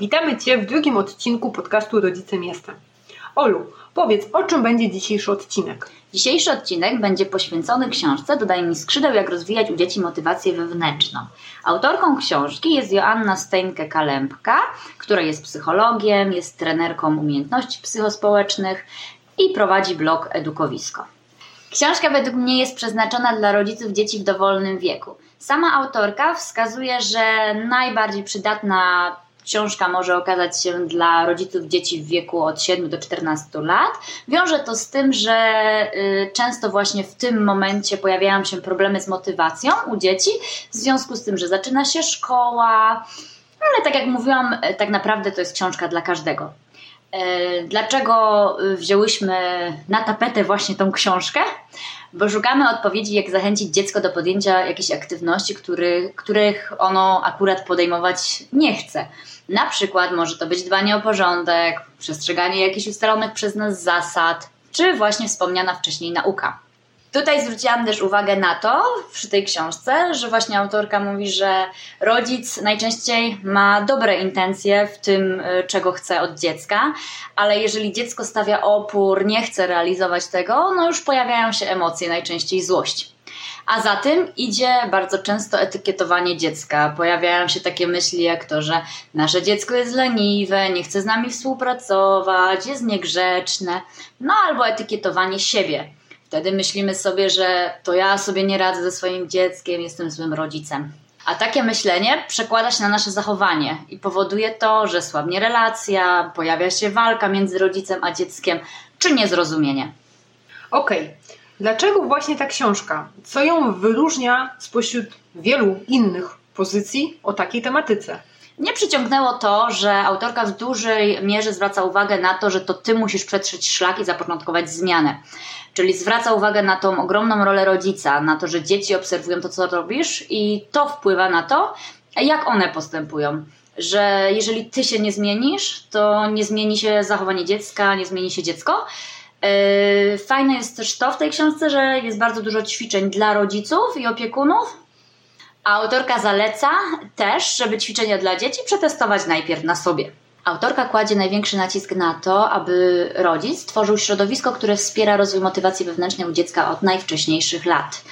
Witamy Cię w drugim odcinku podcastu Rodzicem Jestem. Olu, powiedz, o czym będzie dzisiejszy odcinek? Dzisiejszy odcinek będzie poświęcony książce Dodaj mi skrzydeł, jak rozwijać u dzieci motywację wewnętrzną. Autorką książki jest Joanna Steinke-Kalempka, która jest psychologiem, jest trenerką umiejętności psychospołecznych i prowadzi blog Edukowisko. Książka według mnie jest przeznaczona dla rodziców dzieci w dowolnym wieku. Sama autorka wskazuje, że najbardziej przydatna książka może okazać się dla rodziców dzieci w wieku od 7 do 14 lat. Wiąże to z tym, że y, często właśnie w tym momencie pojawiają się problemy z motywacją u dzieci, w związku z tym, że zaczyna się szkoła. Ale tak jak mówiłam, y, tak naprawdę to jest książka dla każdego. Y, dlaczego wzięłyśmy na tapetę właśnie tą książkę? Bo szukamy odpowiedzi, jak zachęcić dziecko do podjęcia jakichś aktywności, który, których ono akurat podejmować nie chce. Na przykład może to być dbanie o porządek, przestrzeganie jakichś ustalonych przez nas zasad, czy właśnie wspomniana wcześniej nauka. Tutaj zwróciłam też uwagę na to przy tej książce, że właśnie autorka mówi, że rodzic najczęściej ma dobre intencje w tym, y, czego chce od dziecka, ale jeżeli dziecko stawia opór, nie chce realizować tego, no już pojawiają się emocje, najczęściej złość. A za tym idzie bardzo często etykietowanie dziecka. Pojawiają się takie myśli jak to, że nasze dziecko jest leniwe, nie chce z nami współpracować, jest niegrzeczne, no albo etykietowanie siebie. Wtedy myślimy sobie, że to ja sobie nie radzę ze swoim dzieckiem, jestem złym rodzicem. A takie myślenie przekłada się na nasze zachowanie i powoduje to, że słabnie relacja, pojawia się walka między rodzicem a dzieckiem, czy niezrozumienie. Okej, okay. Dlaczego właśnie ta książka? Co ją wyróżnia spośród wielu innych pozycji o takiej tematyce? Mnie przyciągnęło to, że autorka w dużej mierze zwraca uwagę na to, że to ty musisz przetrzeć szlak i zapoczątkować zmianę. Czyli zwraca uwagę na tą ogromną rolę rodzica, na to, że dzieci obserwują to, co robisz i to wpływa na to, jak one postępują. Że jeżeli ty się nie zmienisz, to nie zmieni się zachowanie dziecka, nie zmieni się dziecko. Yy, fajne jest też to w tej książce, że jest bardzo dużo ćwiczeń dla rodziców i opiekunów. Autorka zaleca też, żeby ćwiczenia dla dzieci przetestować najpierw na sobie. Autorka kładzie największy nacisk na to, aby rodzic stworzył środowisko, które wspiera rozwój motywacji wewnętrznej u dziecka od najwcześniejszych lat.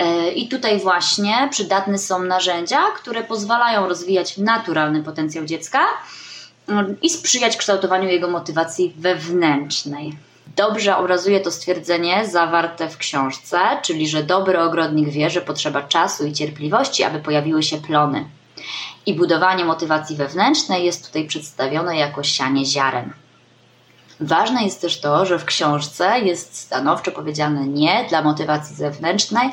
Yy, I tutaj właśnie przydatne są narzędzia, które pozwalają rozwijać naturalny potencjał dziecka yy, i sprzyjać kształtowaniu jego motywacji wewnętrznej. Dobrze obrazuje to stwierdzenie zawarte w książce, czyli że dobry ogrodnik wie, że potrzeba czasu i cierpliwości, aby pojawiły się plony. I budowanie motywacji wewnętrznej jest tutaj przedstawione jako sianie ziaren. Ważne jest też to, że w książce jest stanowczo powiedziane nie dla motywacji zewnętrznej,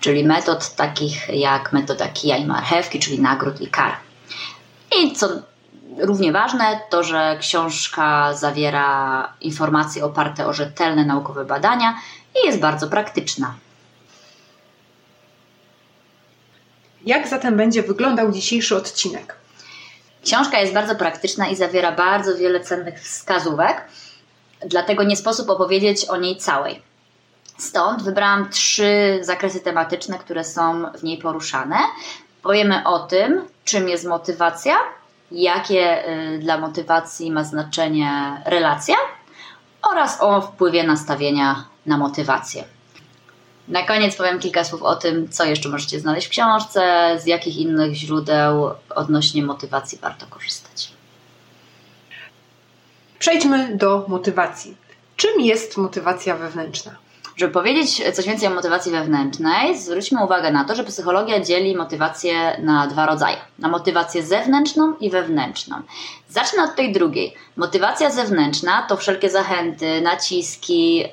czyli metod takich jak metoda kija i marchewki, czyli nagród i kar. I co Równie ważne to, że książka zawiera informacje oparte o rzetelne naukowe badania i jest bardzo praktyczna. Jak zatem będzie wyglądał dzisiejszy odcinek? Książka jest bardzo praktyczna i zawiera bardzo wiele cennych wskazówek, dlatego nie sposób opowiedzieć o niej całej. Stąd wybrałam trzy zakresy tematyczne, które są w niej poruszane. Powiemy o tym, czym jest motywacja, jakie y, dla motywacji ma znaczenie relacja oraz o wpływie nastawienia na motywację. Na koniec powiem kilka słów o tym, co jeszcze możecie znaleźć w książce, z jakich innych źródeł odnośnie motywacji warto korzystać. Przejdźmy do motywacji. Czym jest motywacja wewnętrzna? Żeby powiedzieć coś więcej o motywacji wewnętrznej, zwróćmy uwagę na to, że psychologia dzieli motywację na dwa rodzaje: na motywację zewnętrzną i wewnętrzną. Zacznę od tej drugiej. Motywacja zewnętrzna to wszelkie zachęty, naciski, yy,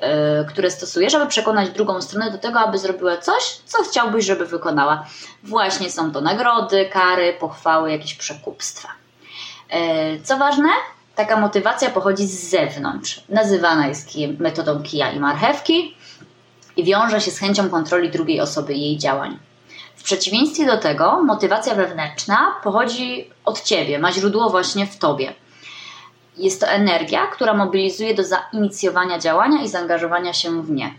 które stosujesz, aby przekonać drugą stronę do tego, aby zrobiła coś, co chciałbyś, żeby wykonała. Właśnie są to nagrody, kary, pochwały, jakieś przekupstwa. Yy, co ważne, taka motywacja pochodzi z zewnątrz. Nazywana jest metodą kija i marchewki i wiąże się z chęcią kontroli drugiej osoby i jej działań. W przeciwieństwie do tego, motywacja wewnętrzna pochodzi od ciebie, ma źródło właśnie w tobie. Jest to energia, która mobilizuje do zainicjowania działania i zaangażowania się w nie.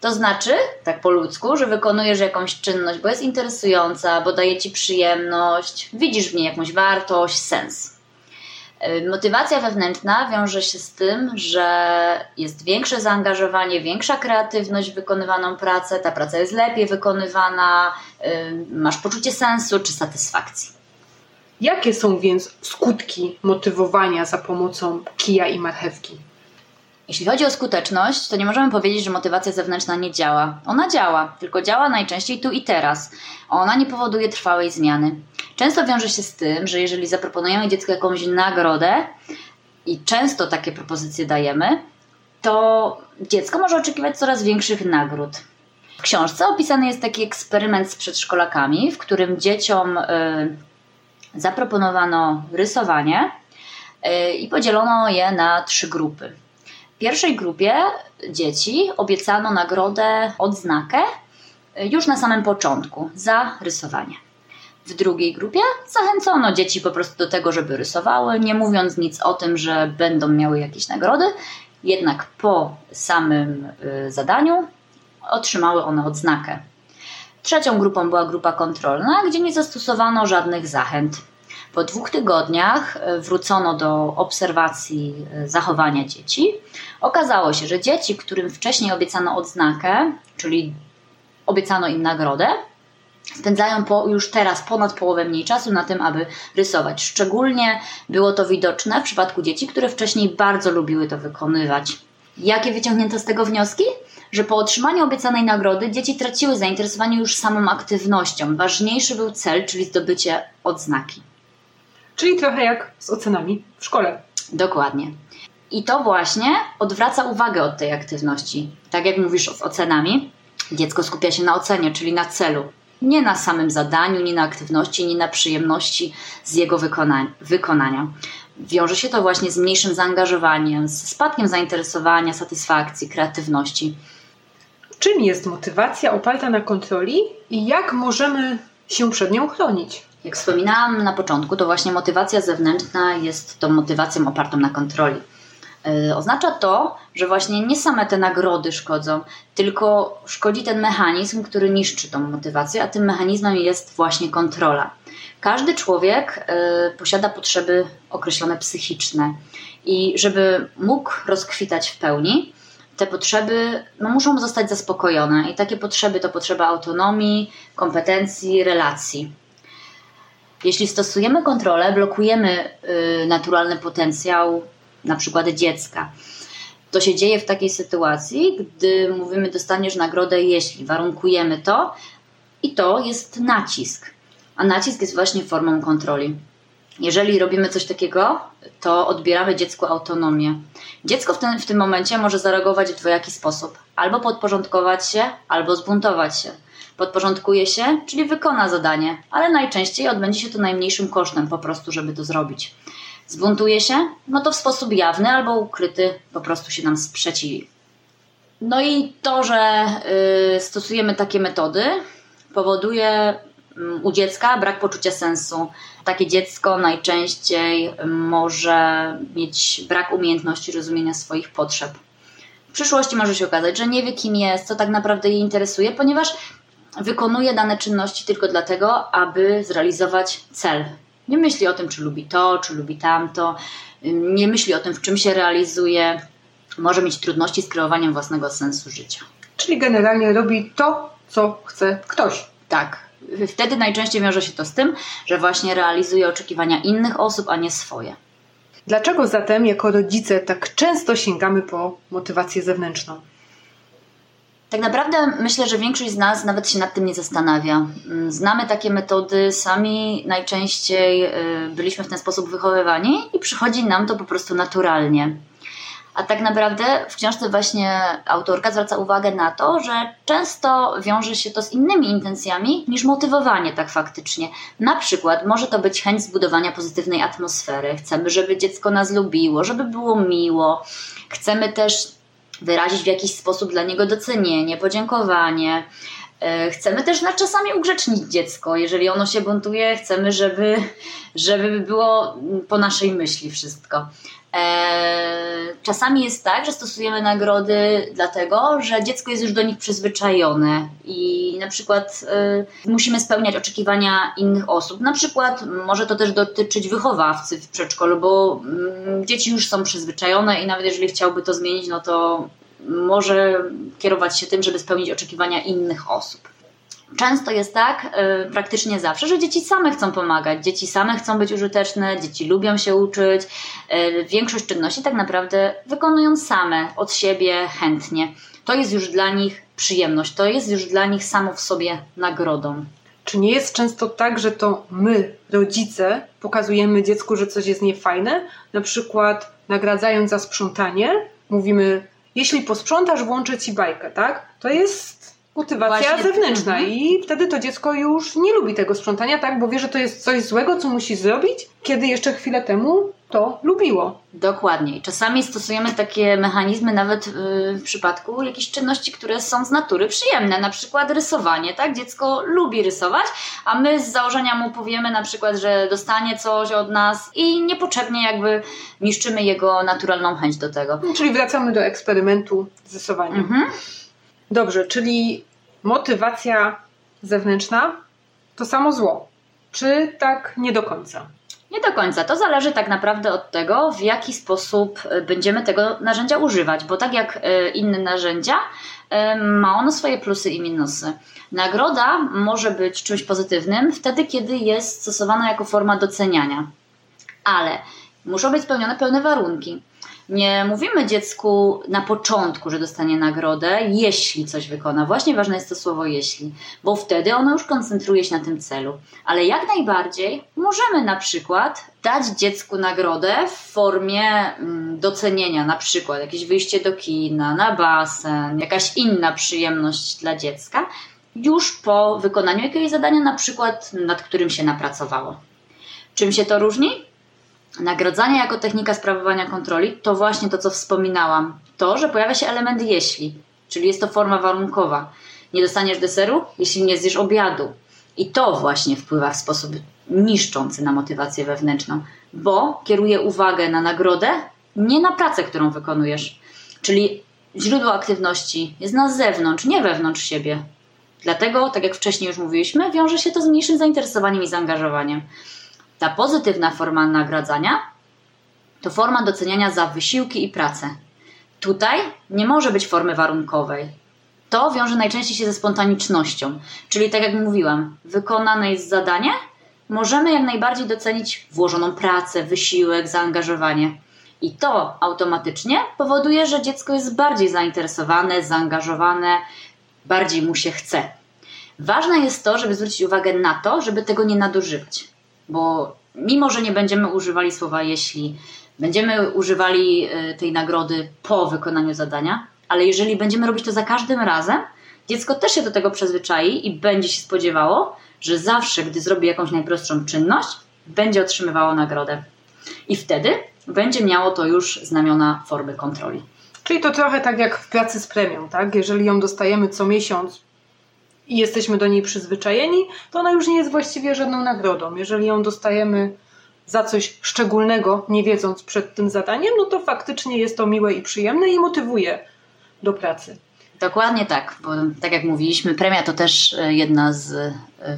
To znaczy, tak po ludzku, że wykonujesz jakąś czynność, bo jest interesująca, bo daje ci przyjemność, widzisz w niej jakąś wartość, sens. Y, motywacja wewnętrzna wiąże się z tym, że jest większe zaangażowanie, większa kreatywność w wykonywaną pracę, ta praca jest lepiej wykonywana, y, masz poczucie sensu czy satysfakcji. Jakie są więc skutki motywowania za pomocą kija i marchewki? Jeśli chodzi o skuteczność, to nie możemy powiedzieć, że motywacja zewnętrzna nie działa. Ona działa, tylko działa najczęściej tu i teraz. Ona nie powoduje trwałej zmiany. Często wiąże się z tym, że jeżeli zaproponujemy dziecku jakąś nagrodę i często takie propozycje dajemy, to dziecko może oczekiwać coraz większych nagród. W książce opisany jest taki eksperyment z przedszkolakami, w którym dzieciom y, zaproponowano rysowanie y, i podzielono je na trzy grupy. W pierwszej grupie dzieci obiecano nagrodę, odznakę y, już na samym początku za rysowanie. W drugiej grupie zachęcono dzieci po prostu do tego, żeby rysowały, nie mówiąc nic o tym, że będą miały jakieś nagrody. Jednak po samym y, zadaniu otrzymały one odznakę. Trzecią grupą była grupa kontrolna, gdzie nie zastosowano żadnych zachęt. Po dwóch tygodniach y, wrócono do obserwacji y, zachowania dzieci. Okazało się, że dzieci, którym wcześniej obiecano odznakę, czyli obiecano im nagrodę, spędzają po, już teraz ponad połowę mniej czasu na tym, aby rysować. Szczególnie było to widoczne w przypadku dzieci, które wcześniej bardzo lubiły to wykonywać. Jakie wyciągnięto z tego wnioski? Że po otrzymaniu obiecanej nagrody dzieci traciły zainteresowanie już samą aktywnością. Ważniejszy był cel, czyli zdobycie odznaki. Czyli trochę jak z ocenami w szkole. Dokładnie. I to właśnie odwraca uwagę od tej aktywności. Tak jak mówisz z ocenami, dziecko skupia się na ocenie, czyli na celu nie na samym zadaniu, nie na aktywności, nie na przyjemności z jego wykonania. Wiąże się to właśnie z mniejszym zaangażowaniem, z spadkiem zainteresowania, satysfakcji, kreatywności. Czym jest motywacja oparta na kontroli i jak możemy się przed nią chronić? Jak wspominałam na początku, to właśnie motywacja zewnętrzna jest tą motywacją opartą na kontroli. E, oznacza to, że właśnie nie same te nagrody szkodzą, tylko szkodzi ten mechanizm, który niszczy tą motywację, a tym mechanizmem jest właśnie kontrola. Każdy człowiek e, posiada potrzeby określone psychiczne i żeby mógł rozkwitać w pełni, te potrzeby no, muszą zostać zaspokojone. I takie potrzeby to potrzeba autonomii, kompetencji, relacji. Jeśli stosujemy kontrolę, blokujemy y, naturalny potencjał na przykład dziecka. To się dzieje w takiej sytuacji, gdy mówimy dostaniesz nagrodę, jeśli warunkujemy to i to jest nacisk. A nacisk jest właśnie formą kontroli. Jeżeli robimy coś takiego, to odbieramy dziecku autonomię. Dziecko w tym, w tym momencie może zareagować w dwojaki sposób: albo podporządkować się, albo zbuntować się. Podporządkuje się, czyli wykona zadanie, ale najczęściej odbędzie się to najmniejszym kosztem, po prostu, żeby to zrobić zbuntuje się, no to w sposób jawny albo ukryty po prostu się nam sprzeciwi. No i to, że y, stosujemy takie metody, powoduje mm, u dziecka brak poczucia sensu. Takie dziecko najczęściej może mieć brak umiejętności rozumienia swoich potrzeb. W przyszłości może się okazać, że nie wie, kim jest, co tak naprawdę jej interesuje, ponieważ wykonuje dane czynności tylko dlatego, aby zrealizować cel, nie myśli o tym, czy lubi to, czy lubi tamto, nie myśli o tym, w czym się realizuje, może mieć trudności z kreowaniem własnego sensu życia. Czyli generalnie robi to, co chce ktoś. Tak. Wtedy najczęściej wiąże się to z tym, że właśnie realizuje oczekiwania innych osób, a nie swoje. Dlaczego zatem jako rodzice tak często sięgamy po motywację zewnętrzną? Tak naprawdę myślę, że większość z nas nawet się nad tym nie zastanawia. Mm, znamy takie metody, sami najczęściej y, byliśmy w ten sposób wychowywani i przychodzi nam to po prostu naturalnie. A tak naprawdę w książce właśnie autorka zwraca uwagę na to, że często wiąże się to z innymi intencjami niż motywowanie tak faktycznie. Na przykład może to być chęć zbudowania pozytywnej atmosfery. Chcemy, żeby dziecko nas lubiło, żeby było miło. Chcemy też wyrazić w jakiś sposób dla niego docenienie, podziękowanie. E, chcemy też na czasami ugrzecznić dziecko. Jeżeli ono się buntuje, chcemy, żeby, żeby było po naszej myśli wszystko. E, czasami jest tak, że stosujemy nagrody dlatego, że dziecko jest już do nich przyzwyczajone i na przykład y, musimy spełniać oczekiwania innych osób. Na przykład może to też dotyczyć wychowawcy w przedszkolu, bo y, dzieci już są przyzwyczajone i nawet jeżeli chciałby to zmienić, no to może kierować się tym, żeby spełnić oczekiwania innych osób. Często jest tak, yy, praktycznie zawsze, że dzieci same chcą pomagać, dzieci same chcą być użyteczne, dzieci lubią się uczyć. Yy, większość czynności tak naprawdę wykonują same, od siebie, chętnie. To jest już dla nich przyjemność, to jest już dla nich samo w sobie nagrodą. Czy nie jest często tak, że to my, rodzice, pokazujemy dziecku, że coś jest niefajne? Na przykład nagradzając za sprzątanie, mówimy, jeśli posprzątasz, włączę ci bajkę, tak? To jest motywacja Właśnie. zewnętrzna mhm. i wtedy to dziecko już nie lubi tego sprzątania, tak, bo wie, że to jest coś złego, co musi zrobić, kiedy jeszcze chwilę temu to lubiło. Dokładnie. Czasami stosujemy takie mechanizmy nawet y, w przypadku jakichś czynności, które są z natury przyjemne, na przykład rysowanie, tak? Dziecko lubi rysować, a my z założenia mu powiemy na przykład, że dostanie coś od nas i niepotrzebnie jakby niszczymy jego naturalną chęć do tego. Czyli wracamy do eksperymentu z rysowaniem. Mhm. Dobrze, czyli motywacja zewnętrzna to samo zło. Czy tak nie do końca? Nie do końca. To zależy tak naprawdę od tego, w jaki sposób e, będziemy tego narzędzia używać, bo tak jak e, inne narzędzia, e, ma ono swoje plusy i minusy. Nagroda może być czymś pozytywnym wtedy, kiedy jest stosowana jako forma doceniania, ale muszą być spełnione pewne warunki. Nie mówimy dziecku na początku, że dostanie nagrodę, jeśli coś wykona. Właśnie ważne jest to słowo jeśli, bo wtedy ono już koncentruje się na tym celu. Ale jak najbardziej możemy na przykład dać dziecku nagrodę w formie mm, docenienia, na przykład jakieś wyjście do kina, na basen, jakaś inna przyjemność dla dziecka, już po wykonaniu jakiegoś zadania, na przykład nad którym się napracowało. Czym się to różni? Nagradzanie jako technika sprawowania kontroli to właśnie to, co wspominałam. To, że pojawia się element jeśli, czyli jest to forma warunkowa. Nie dostaniesz deseru, jeśli nie zjesz obiadu. I to właśnie wpływa w sposób niszczący na motywację wewnętrzną, bo kieruje uwagę na nagrodę, nie na pracę, którą wykonujesz. Czyli źródło aktywności jest na zewnątrz, nie wewnątrz siebie. Dlatego, tak jak wcześniej już mówiliśmy, wiąże się to z mniejszym zainteresowaniem i zaangażowaniem. Ta pozytywna forma nagradzania to forma doceniania za wysiłki i pracę. Tutaj nie może być formy warunkowej. To wiąże najczęściej się ze spontanicznością. Czyli tak jak mówiłam, wykonane jest zadanie, możemy jak najbardziej docenić włożoną pracę, wysiłek, zaangażowanie. I to automatycznie powoduje, że dziecko jest bardziej zainteresowane, zaangażowane, bardziej mu się chce. Ważne jest to, żeby zwrócić uwagę na to, żeby tego nie nadużywać bo mimo, że nie będziemy używali słowa jeśli, będziemy używali e, tej nagrody po wykonaniu zadania, ale jeżeli będziemy robić to za każdym razem, dziecko też się do tego przyzwyczai i będzie się spodziewało, że zawsze, gdy zrobi jakąś najprostszą czynność, będzie otrzymywało nagrodę. I wtedy będzie miało to już znamiona formy kontroli. Czyli to trochę tak jak w pracy z premią, tak? Jeżeli ją dostajemy co miesiąc i jesteśmy do niej przyzwyczajeni, to ona już nie jest właściwie żadną nagrodą. Jeżeli ją dostajemy za coś szczególnego, nie wiedząc przed tym zadaniem, no to faktycznie jest to miłe i przyjemne i motywuje do pracy. Dokładnie tak, bo tak jak mówiliśmy, premia to też e, jedna z e,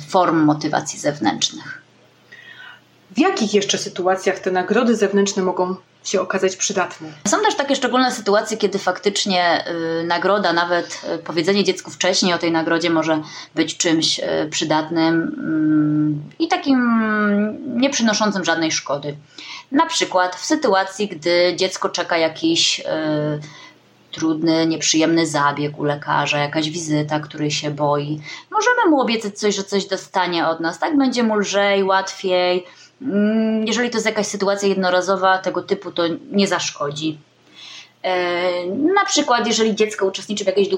form motywacji zewnętrznych. W jakich jeszcze sytuacjach te nagrody zewnętrzne mogą się okazać przydatne. Są też takie szczególne sytuacje, kiedy faktycznie y, nagroda, nawet y, powiedzenie dziecku wcześniej o tej nagrodzie może być czymś y, przydatnym y, i takim nie przynoszącym żadnej szkody. Na przykład w sytuacji, gdy dziecko czeka jakiś y, trudny, nieprzyjemny zabieg u lekarza, jakaś wizyta, której się boi. Możemy mu obiecać coś, że coś dostanie od nas, tak będzie mu lżej, łatwiej. Mm, jeżeli to jest jakaś sytuacja jednorazowa tego typu, to nie zaszkodzi. E, na przykład, jeżeli dziecko uczestniczy w jakiejś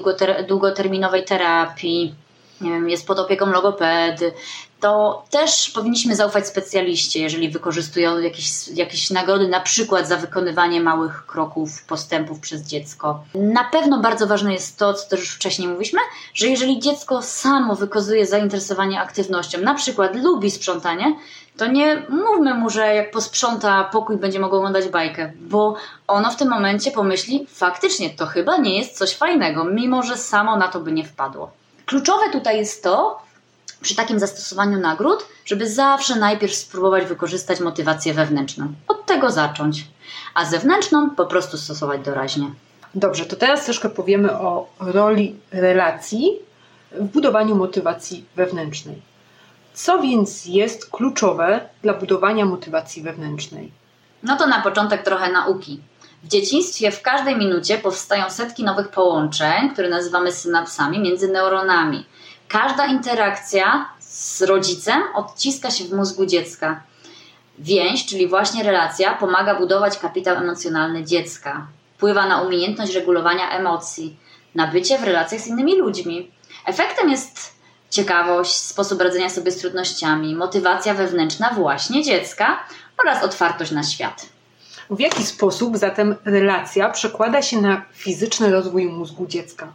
długoterminowej terapii, wiem, jest pod opieką logopedy, to też powinniśmy zaufać specjaliście, jeżeli wykorzystują jakieś, jakieś nagrody, na przykład za wykonywanie małych kroków, postępów przez dziecko. Na pewno bardzo ważne jest to, co też już wcześniej mówiliśmy, że jeżeli dziecko samo wykazuje zainteresowanie aktywnością, na przykład lubi sprzątanie, to nie mówmy mu, że jak posprząta pokój, będzie mogło oglądać bajkę, bo ono w tym momencie pomyśli, faktycznie to chyba nie jest coś fajnego, mimo że samo na to by nie wpadło. Kluczowe tutaj jest to, przy takim zastosowaniu nagród, żeby zawsze najpierw spróbować wykorzystać motywację wewnętrzną. Od tego zacząć, a zewnętrzną po prostu stosować doraźnie. Dobrze, to teraz troszkę powiemy o roli relacji w budowaniu motywacji wewnętrznej. Co więc jest kluczowe dla budowania motywacji wewnętrznej? No to na początek trochę nauki. W dzieciństwie w każdej minucie powstają setki nowych połączeń, które nazywamy synapsami między neuronami. Każda interakcja z rodzicem odciska się w mózgu dziecka. Więź, czyli właśnie relacja, pomaga budować kapitał emocjonalny dziecka. Wpływa na umiejętność regulowania emocji, na bycie w relacjach z innymi ludźmi. Efektem jest ciekawość, sposób radzenia sobie z trudnościami, motywacja wewnętrzna właśnie dziecka oraz otwartość na świat. W jaki sposób zatem relacja przekłada się na fizyczny rozwój mózgu dziecka?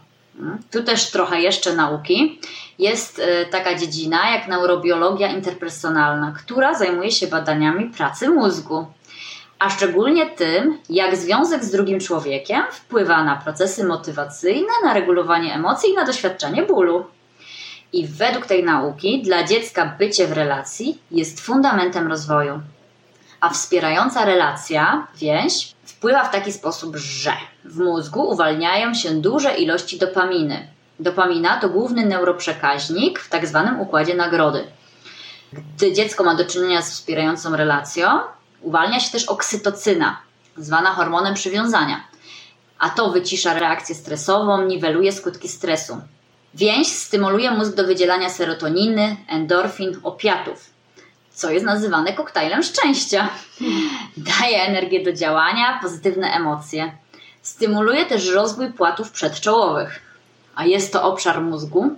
Tu też trochę jeszcze nauki. Jest e, taka dziedzina jak neurobiologia interpersonalna, która zajmuje się badaniami pracy mózgu, a szczególnie tym, jak związek z drugim człowiekiem wpływa na procesy motywacyjne, na regulowanie emocji i na doświadczenie bólu. I według tej nauki dla dziecka bycie w relacji jest fundamentem rozwoju. A wspierająca relacja, więź, wpływa w taki sposób, że w mózgu uwalniają się duże ilości dopaminy. Dopamina to główny neuroprzekaźnik w tak zwanym układzie nagrody. Gdy dziecko ma do czynienia z wspierającą relacją, uwalnia się też oksytocyna, zwana hormonem przywiązania. A to wycisza reakcję stresową, niweluje skutki stresu. Więź stymuluje mózg do wydzielania serotoniny, endorfin, opiatów, co jest nazywane koktajlem szczęścia. Daje energię do działania, pozytywne emocje. Stymuluje też rozwój płatów przedczołowych, a jest to obszar mózgu,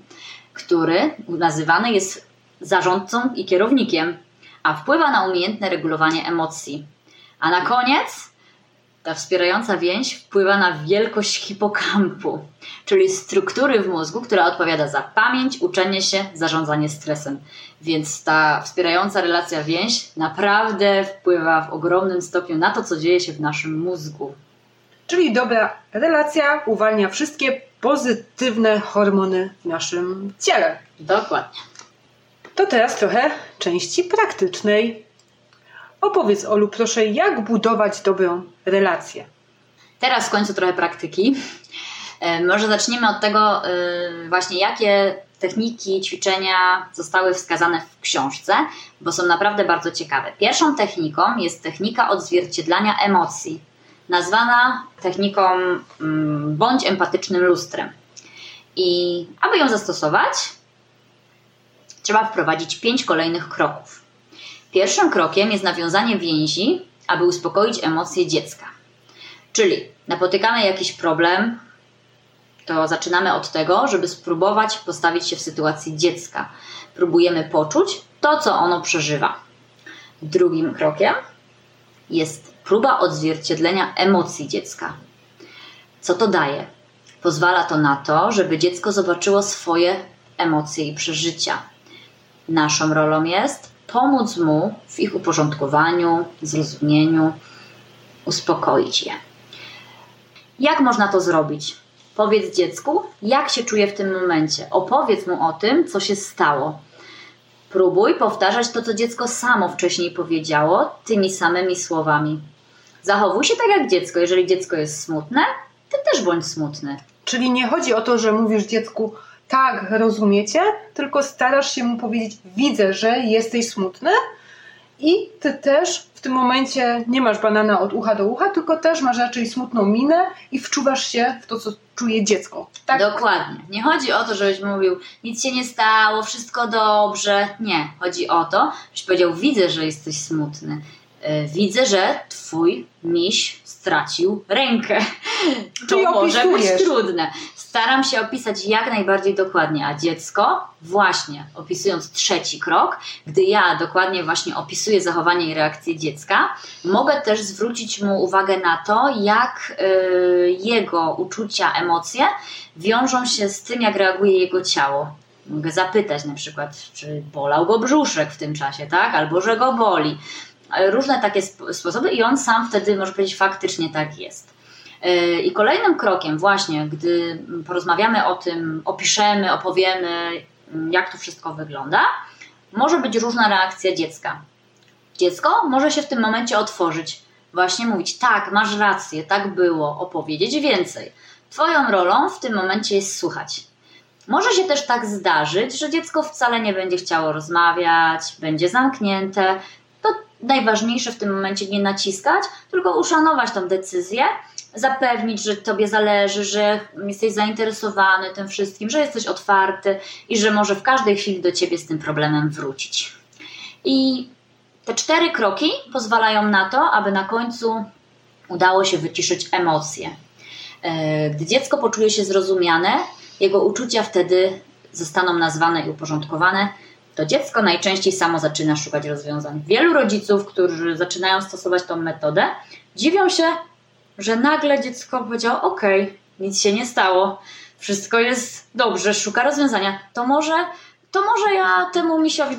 który nazywany jest zarządcą i kierownikiem, a wpływa na umiejętne regulowanie emocji. A na koniec ta wspierająca więź wpływa na wielkość hipokampu, czyli struktury w mózgu, która odpowiada za pamięć, uczenie się, zarządzanie stresem. Więc ta wspierająca relacja więź naprawdę wpływa w ogromnym stopniu na to, co dzieje się w naszym mózgu. Czyli dobra relacja uwalnia wszystkie pozytywne hormony w naszym ciele. Dokładnie. To teraz trochę części praktycznej. Opowiedz, Olu, proszę, jak budować dobrą relację? Teraz w końcu trochę praktyki. E, może zaczniemy od tego, e, właśnie jakie techniki, ćwiczenia zostały wskazane w książce, bo są naprawdę bardzo ciekawe. Pierwszą techniką jest technika odzwierciedlania emocji, nazwana techniką mm, bądź empatycznym lustrem. I aby ją zastosować, trzeba wprowadzić pięć kolejnych kroków. Pierwszym krokiem jest nawiązanie więzi, aby uspokoić emocje dziecka. Czyli napotykamy jakiś problem, to zaczynamy od tego, żeby spróbować postawić się w sytuacji dziecka. Próbujemy poczuć to, co ono przeżywa. Drugim krokiem jest próba odzwierciedlenia emocji dziecka. Co to daje? Pozwala to na to, żeby dziecko zobaczyło swoje emocje i przeżycia. Naszą rolą jest pomóc mu w ich uporządkowaniu, zrozumieniu, uspokoić je. Jak można to zrobić? Powiedz dziecku, jak się czuje w tym momencie. Opowiedz mu o tym, co się stało. Próbuj powtarzać to, co dziecko samo wcześniej powiedziało, tymi samymi słowami. Zachowuj się tak jak dziecko. Jeżeli dziecko jest smutne, ty też bądź smutny. Czyli nie chodzi o to, że mówisz dziecku, tak, rozumiecie, tylko starasz się mu powiedzieć, widzę, że jesteś smutny I ty też w tym momencie nie masz banana od ucha do ucha, tylko też masz raczej smutną minę i wczuwasz się w to, co czuje dziecko. Tak? Dokładnie. Nie chodzi o to, żebyś mówił, nic się nie stało, wszystko dobrze. Nie. Chodzi o to, żebyś powiedział, widzę, że jesteś smutny. E, widzę, że twój miś stracił rękę. To może być trudne. Staram się opisać jak najbardziej dokładnie, a dziecko, właśnie opisując trzeci krok, gdy ja dokładnie właśnie opisuję zachowanie i reakcję dziecka, mogę też zwrócić mu uwagę na to, jak y, jego uczucia, emocje wiązą się z tym, jak reaguje jego ciało. Mogę zapytać na przykład, czy bolał go brzuszek w tym czasie, tak? Albo że go boli różne takie sposoby i on sam wtedy może powiedzieć faktycznie tak jest. E, I kolejnym krokiem właśnie, gdy porozmawiamy o tym, opiszemy, opowiemy, jak to wszystko wygląda, może być różna reakcja dziecka. Dziecko może się w tym momencie otworzyć, właśnie mówić: Tak, masz rację, tak było, opowiedzieć więcej. Twoją rolą w tym momencie jest słuchać. Może się też tak zdarzyć, że dziecko wcale nie będzie chciało rozmawiać, będzie zamknięte, najważniejsze w tym momencie nie naciskać, tylko uszanować tą decyzję, zapewnić, że Tobie zależy, że jesteś zainteresowany tym wszystkim, że jesteś otwarty i że może w każdej chwili do Ciebie z tym problemem wrócić. I te cztery kroki pozwalają na to, aby na końcu udało się wyciszyć emocje. E, gdy dziecko poczuje się zrozumiane, jego uczucia wtedy zostaną nazwane i uporządkowane to dziecko najczęściej samo zaczyna szukać rozwiązań. Wielu rodziców, którzy zaczynają stosować tą metodę, dziwią się, że nagle dziecko powiedziało: OK, nic się nie stało, wszystko jest dobrze, szuka rozwiązania. To może, to może ja temu misiowi,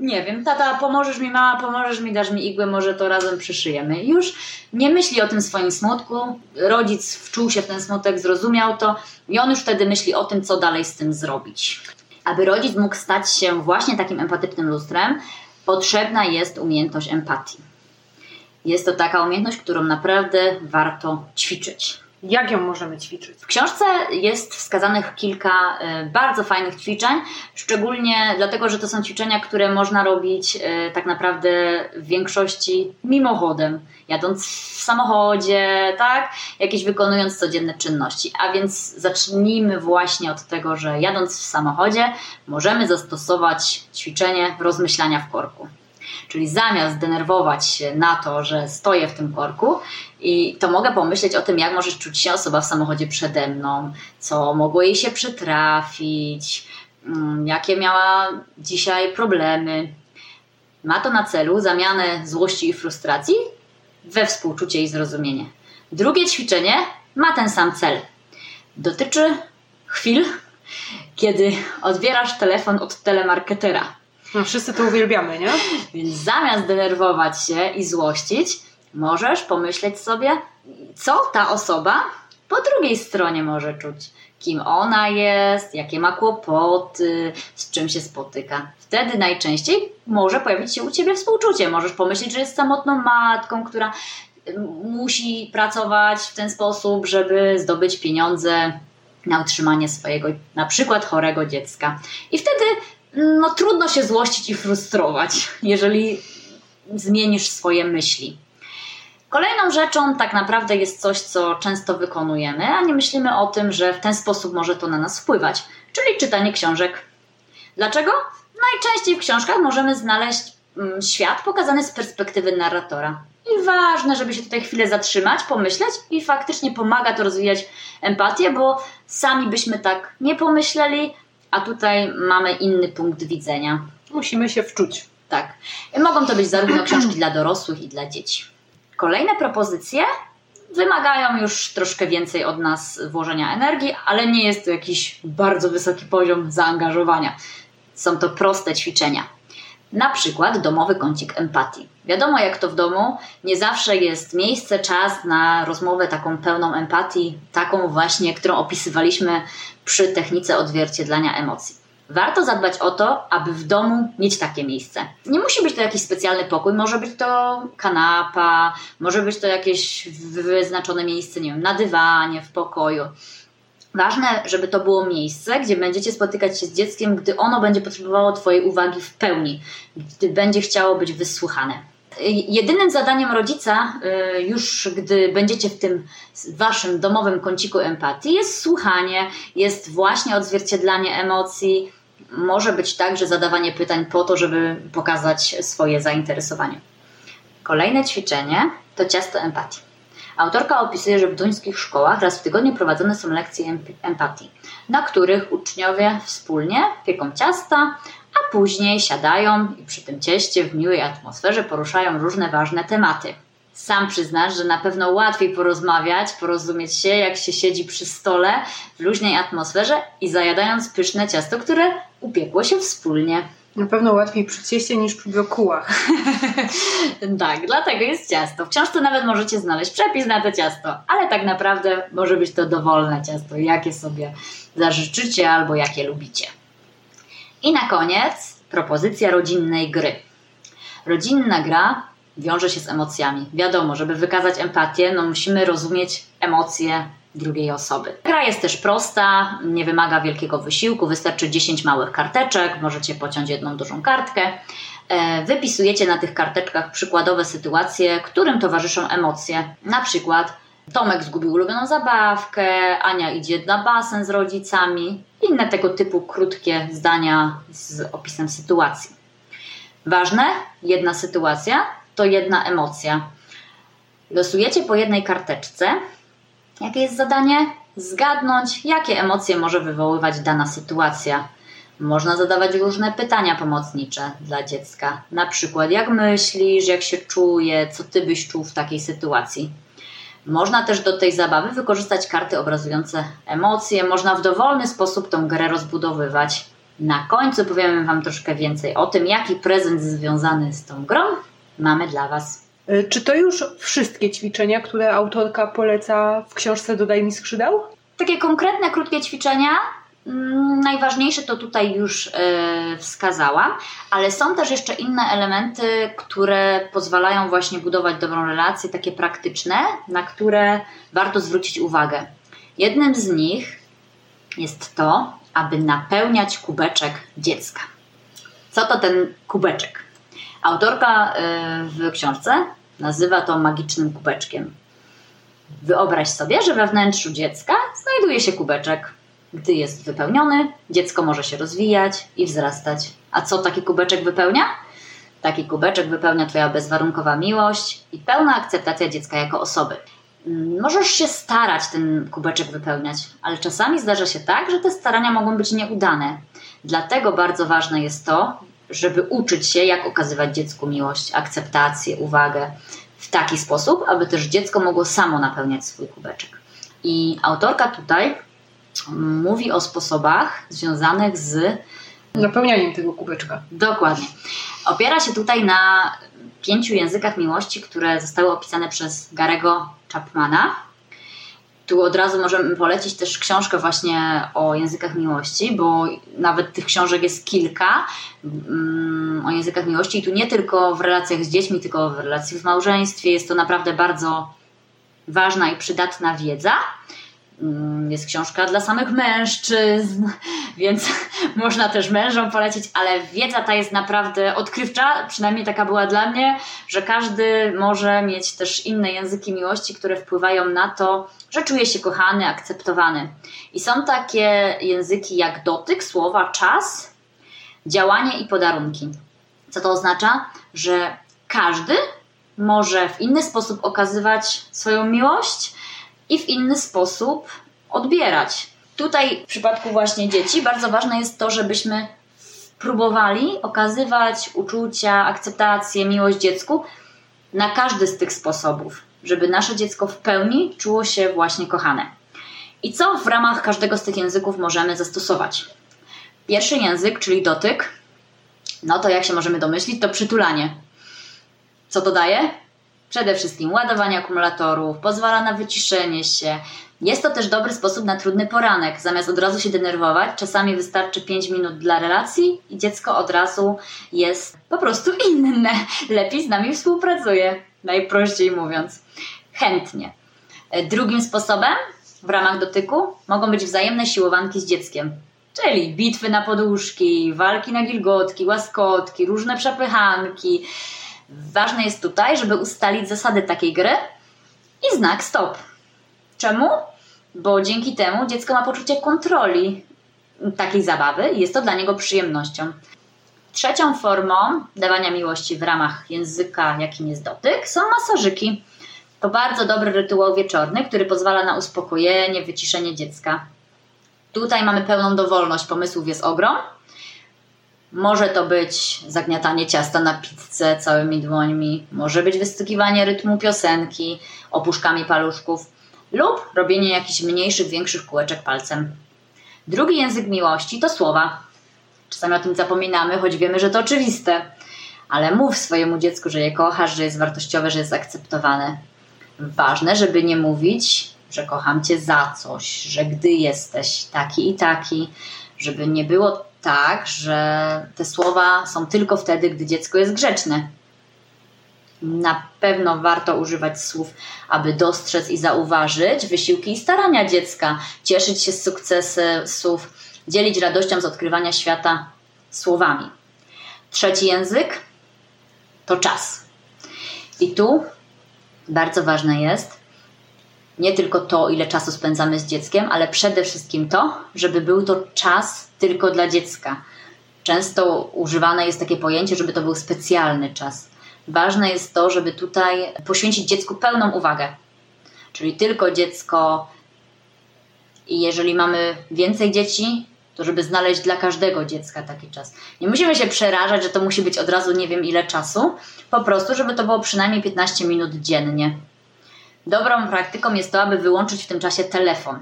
nie wiem, tata, pomożesz mi, mama, pomożesz mi, dasz mi igłę, może to razem przyszyjemy. Już nie myśli o tym swoim smutku, rodzic wczuł się w ten smutek, zrozumiał to i on już wtedy myśli o tym, co dalej z tym zrobić. Aby rodzic mógł stać się właśnie takim empatycznym lustrem, potrzebna jest umiejętność empatii. Jest to taka umiejętność, którą naprawdę warto ćwiczyć. Jak ją możemy ćwiczyć? W książce jest wskazanych kilka y, bardzo fajnych ćwiczeń, szczególnie dlatego, że to są ćwiczenia, które można robić y, tak naprawdę w większości mimochodem, jadąc w samochodzie, tak? Jakieś wykonując codzienne czynności. A więc zacznijmy właśnie od tego, że jadąc w samochodzie możemy zastosować ćwiczenie rozmyślania w korku. Czyli zamiast denerwować się na to, że stoję w tym korku, i to mogę pomyśleć o tym, jak może czuć się osoba w samochodzie przede mną, co mogło jej się przytrafić, mm, jakie miała dzisiaj problemy. Ma to na celu zamianę złości i frustracji we współczucie i zrozumienie. Drugie ćwiczenie ma ten sam cel. Dotyczy chwil, kiedy odbierasz telefon od telemarketera no, wszyscy to uwielbiamy, nie? Więc zamiast denerwować się i złościć, możesz pomyśleć sobie, co ta osoba po drugiej stronie może czuć. Kim ona jest, jakie ma kłopoty, z czym się spotyka. Wtedy najczęściej może pojawić się u ciebie współczucie. Możesz pomyśleć, że jest samotną matką, która musi pracować w ten sposób, żeby zdobyć pieniądze na utrzymanie swojego na przykład chorego dziecka. I wtedy no trudno się złościć i frustrować, jeżeli zmienisz swoje myśli. Kolejną rzeczą tak naprawdę jest coś, co często wykonujemy, a nie myślimy o tym, że w ten sposób może to na nas wpływać, czyli czytanie książek. Dlaczego? Najczęściej w książkach możemy znaleźć mm, świat pokazany z perspektywy narratora. I ważne, żeby się tutaj chwilę zatrzymać, pomyśleć i faktycznie pomaga to rozwijać empatię, bo sami byśmy tak nie pomyśleli, a tutaj mamy inny punkt widzenia. Musimy się wczuć. Tak. Mogą to być zarówno książki dla dorosłych i dla dzieci. Kolejne propozycje wymagają już troszkę więcej od nas włożenia energii, ale nie jest to jakiś bardzo wysoki poziom zaangażowania. Są to proste ćwiczenia. Na przykład domowy kącik empatii. Wiadomo, jak to w domu, nie zawsze jest miejsce, czas na rozmowę taką pełną empatii, taką właśnie, którą opisywaliśmy przy technice odzwierciedlania emocji. Warto zadbać o to, aby w domu mieć takie miejsce. Nie musi być to jakiś specjalny pokój, może być to kanapa, może być to jakieś wyznaczone miejsce, nie wiem, na dywanie, w pokoju. Ważne, żeby to było miejsce, gdzie będziecie spotykać się z dzieckiem, gdy ono będzie potrzebowało Twojej uwagi w pełni, gdy będzie chciało być wysłuchane. Jedynym zadaniem rodzica, y, już gdy będziecie w tym waszym domowym kąciku empatii, jest słuchanie, jest właśnie odzwierciedlanie emocji. Może być także zadawanie pytań po to, żeby pokazać swoje zainteresowanie. Kolejne ćwiczenie to ciasto empatii. Autorka opisuje, że w duńskich szkołach raz w tygodniu prowadzone są lekcje empatii, na których uczniowie wspólnie pieką ciasta, a później siadają i przy tym cieście w miłej atmosferze poruszają różne ważne tematy. Sam przyznasz, że na pewno łatwiej porozmawiać, porozumieć się, jak się siedzi przy stole w luźnej atmosferze i zajadając pyszne ciasto, które upiekło się wspólnie. Na pewno łatwiej przy cieście niż przy brokułach. tak, dlatego jest ciasto. W książce nawet możecie znaleźć przepis na to ciasto, ale tak naprawdę może być to dowolne ciasto, jakie sobie zażyczycie albo jakie lubicie. I na koniec propozycja rodzinnej gry. Rodzinna gra wiąże się z emocjami. Wiadomo, żeby wykazać empatię, no musimy rozumieć emocje drugiej osoby. Gra jest też prosta, nie wymaga wielkiego wysiłku, wystarczy 10 małych karteczek, możecie pociąć jedną dużą kartkę. E, wypisujecie na tych karteczkach przykładowe sytuacje, którym towarzyszą emocje. Na przykład Tomek zgubił ulubioną zabawkę, Ania idzie na basen z rodzicami. Inne tego typu krótkie zdania z opisem sytuacji. Ważne, jedna sytuacja to jedna emocja. Losujecie po jednej karteczce. Jakie jest zadanie? Zgadnąć, jakie emocje może wywoływać dana sytuacja. Można zadawać różne pytania pomocnicze dla dziecka. Na przykład, jak myślisz, jak się czuje, co ty byś czuł w takiej sytuacji. Można też do tej zabawy wykorzystać karty obrazujące emocje, można w dowolny sposób tą grę rozbudowywać. Na końcu powiemy Wam troszkę więcej o tym, jaki prezent związany z tą grą mamy dla Was. E, czy to już wszystkie ćwiczenia, które autorka poleca w książce Dodaj mi skrzydeł? Takie konkretne, krótkie ćwiczenia najważniejsze to tutaj już e, wskazałam, ale są też jeszcze inne elementy, które pozwalają właśnie budować dobrą relację, takie praktyczne, na które warto zwrócić uwagę. Jednym z nich jest to, aby napełniać kubeczek dziecka. Co to ten kubeczek? Autorka e, w książce nazywa to magicznym kubeczkiem. Wyobraź sobie, że we wnętrzu dziecka znajduje się kubeczek gdy jest wypełniony, dziecko może się rozwijać i wzrastać. A co taki kubeczek wypełnia? Taki kubeczek wypełnia Twoja bezwarunkowa miłość i pełna akceptacja dziecka jako osoby. Mm, możesz się starać ten kubeczek wypełniać, ale czasami zdarza się tak, że te starania mogą być nieudane. Dlatego bardzo ważne jest to, żeby uczyć się, jak okazywać dziecku miłość, akceptację, uwagę w taki sposób, aby też dziecko mogło samo napełniać swój kubeczek. I autorka tutaj mówi o sposobach związanych z napełnianiem tego kubeczka. Dokładnie. Opiera się tutaj na pięciu językach miłości, które zostały opisane przez Garego Chapmana. Tu od razu możemy polecić też książkę właśnie o językach miłości, bo nawet tych książek jest kilka mm, o językach miłości i tu nie tylko w relacjach z dziećmi, tylko w relacji w małżeństwie. Jest to naprawdę bardzo ważna i przydatna wiedza. Mm, jest książka dla samych mężczyzn, więc można też mężom polecić, ale wiedza ta jest naprawdę odkrywcza, przynajmniej taka była dla mnie, że każdy może mieć też inne języki miłości, które wpływają na to, że czuje się kochany, akceptowany. I są takie języki jak dotyk, słowa, czas, działanie i podarunki. Co to oznacza? Że każdy może w inny sposób okazywać swoją miłość, i w inny sposób odbierać. Tutaj w przypadku właśnie dzieci bardzo ważne jest to, żebyśmy próbowali okazywać uczucia, akceptację, miłość dziecku na każdy z tych sposobów, żeby nasze dziecko w pełni czuło się właśnie kochane. I co w ramach każdego z tych języków możemy zastosować? Pierwszy język, czyli dotyk, no to jak się możemy domyślić, to przytulanie. Co to daje? Przede wszystkim ładowanie akumulatorów, pozwala na wyciszenie się. Jest to też dobry sposób na trudny poranek. Zamiast od razu się denerwować, czasami wystarczy 5 minut dla relacji i dziecko od razu jest po prostu inne. Lepiej z nami współpracuje, najprościej mówiąc. Chętnie. Drugim sposobem w ramach dotyku mogą być wzajemne siłowanki z dzieckiem. Czyli bitwy na poduszki, walki na gilgotki, łaskotki, różne przepychanki. Ważne jest tutaj, żeby ustalić zasady takiej gry i znak stop. Czemu? Bo dzięki temu dziecko ma poczucie kontroli takiej zabawy i jest to dla niego przyjemnością. Trzecią formą dawania miłości w ramach języka, jakim jest dotyk, są masażyki. To bardzo dobry rytuał wieczorny, który pozwala na uspokojenie, wyciszenie dziecka. Tutaj mamy pełną dowolność, pomysłów jest ogrom. Może to być zagniatanie ciasta na pizzę całymi dłońmi, może być wystukiwanie rytmu piosenki opuszkami paluszków lub robienie jakichś mniejszych, większych kółeczek palcem. Drugi język miłości to słowa. Czasami o tym zapominamy, choć wiemy, że to oczywiste. Ale mów swojemu dziecku, że je kochasz, że jest wartościowe, że jest akceptowane. Ważne, żeby nie mówić, że kocham cię za coś, że gdy jesteś taki i taki, żeby nie było tak, że te słowa są tylko wtedy, gdy dziecko jest grzeczne. Na pewno warto używać słów, aby dostrzec i zauważyć wysiłki i starania dziecka, cieszyć się z sukcesów, dzielić radością z odkrywania świata słowami. Trzeci język to czas. I tu bardzo ważne jest nie tylko to, ile czasu spędzamy z dzieckiem, ale przede wszystkim to, żeby był to czas tylko dla dziecka. Często używane jest takie pojęcie, żeby to był specjalny czas. Ważne jest to, żeby tutaj poświęcić dziecku pełną uwagę. Czyli tylko dziecko, i jeżeli mamy więcej dzieci, to żeby znaleźć dla każdego dziecka taki czas. Nie musimy się przerażać, że to musi być od razu nie wiem ile czasu, po prostu, żeby to było przynajmniej 15 minut dziennie. Dobrą praktyką jest to, aby wyłączyć w tym czasie telefon,